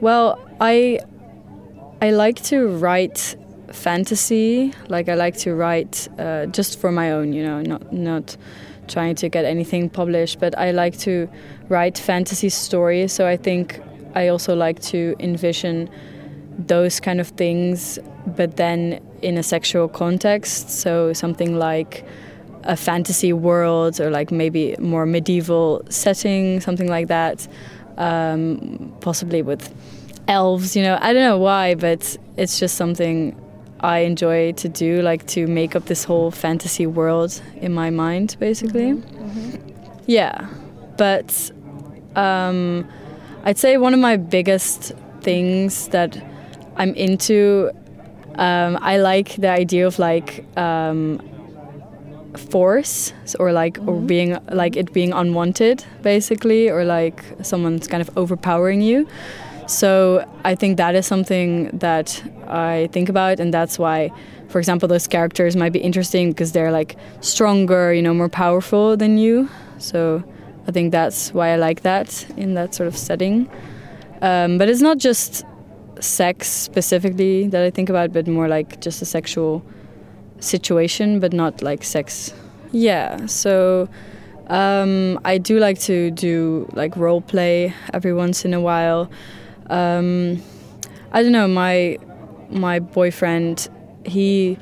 Well, I I like to write fantasy. Like I like to write uh, just for my own, you know, not not trying to get anything published, but I like to write fantasy stories. So I think I also like to envision those kind of things, but then in a sexual context. So something like a fantasy world or like maybe more medieval setting, something like that. Um, possibly with elves, you know. I don't know why, but it's just something I enjoy to do, like to make up this whole fantasy world in my mind, basically. Mm-hmm. Mm-hmm. Yeah, but um, I'd say one of my biggest things that I'm into. Um, I like the idea of like um, force or like mm-hmm. or being like it being unwanted basically or like someone's kind of overpowering you. So i think that is something that i think about and that's why for example those characters might be interesting because they're like stronger you know more powerful than you. So i think that's why i like that in that sort of setting. Um, but it's not just sex specifically that i think about but more like just a sexual situation, but not like sex. Yeah, so um, I do like to do like role play every once in a while. Um, I don't know, my my boyfriend, he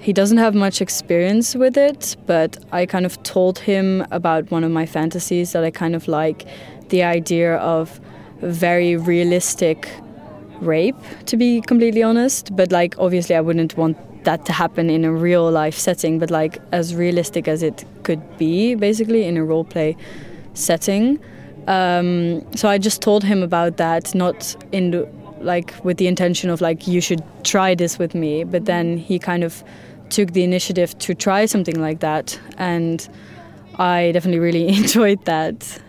he doesn't have much experience with it, but I kind of told him about one of my fantasies that I kind of like the idea of very realistic rape, to be completely honest. But like, obviously, I wouldn't want that to happen in a real life setting, but like as realistic as it could be, basically in a role play setting. Um, so I just told him about that, not in the, like with the intention of like you should try this with me, but then he kind of took the initiative to try something like that, and I definitely really enjoyed that.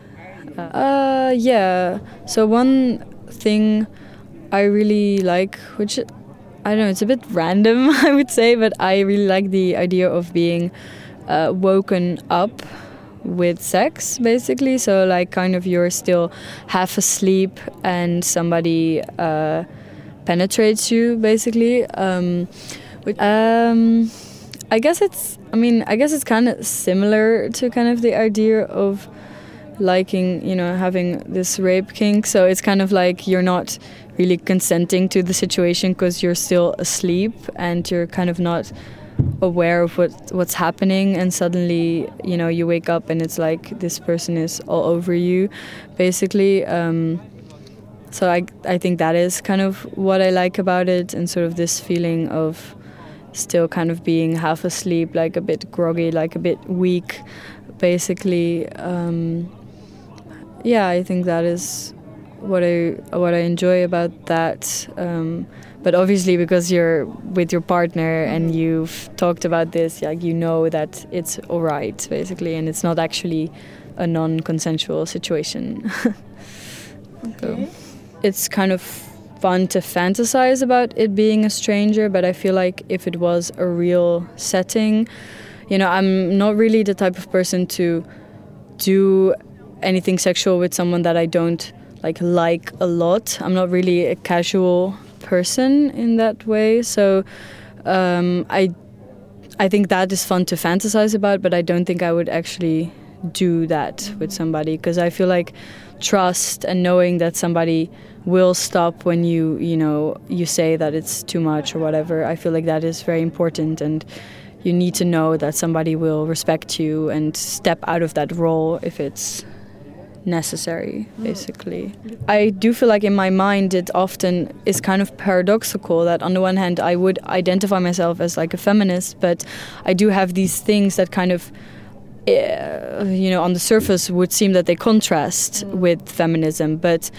Uh, yeah. So one thing I really like, which I don't know, it's a bit random, I would say, but I really like the idea of being uh, woken up with sex, basically. So, like, kind of you're still half asleep and somebody uh, penetrates you, basically. Um, um, I guess it's, I mean, I guess it's kind of similar to kind of the idea of liking, you know, having this rape kink. So it's kind of like you're not really consenting to the situation because you're still asleep and you're kind of not aware of what what's happening. And suddenly you know you wake up and it's like this person is all over you basically. Um, so I, I think that is kind of what I like about it and sort of this feeling of still kind of being half asleep like a bit groggy like a bit weak basically. Um, yeah I think that is what I what I enjoy about that. Um, but obviously, because you're with your partner and you've talked about this, like you know that it's all right, basically, and it's not actually a non-consensual situation. okay. So it's kind of fun to fantasize about it being a stranger, but I feel like if it was a real setting, you know, I'm not really the type of person to do anything sexual with someone that I don't like like a lot. I'm not really a casual person in that way, so um, I I think that is fun to fantasize about, but I don't think I would actually do that with somebody because I feel like trust and knowing that somebody will stop when you you know you say that it's too much or whatever. I feel like that is very important and you need to know that somebody will respect you and step out of that role if it's necessary basically. I do feel like in my mind it often is kind of paradoxical that on the one hand i would identify myself as like a feminist but i do have these things that kind of uh, you know on the surface would seem that they contrast with feminism. But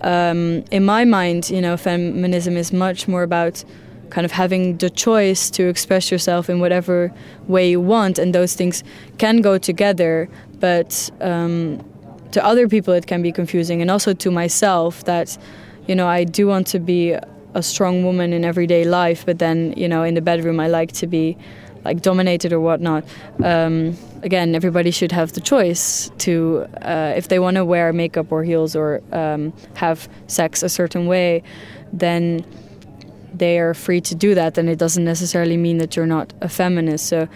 um, in my mind you know feminism is much more about kind of having the choice to express yourself in whatever way you want and those things can go together. But um, to other people it can be confusing and also to myself that you know I do want to be a strong woman in everyday life but then you know in the bedroom I like to be like dominated or whatnot. Um, again, everybody should have the choice to uh, if they want to wear makeup or heels or um, have sex a certain way, then they are free to do that, and it doesn't necessarily mean that you're not a feminist. So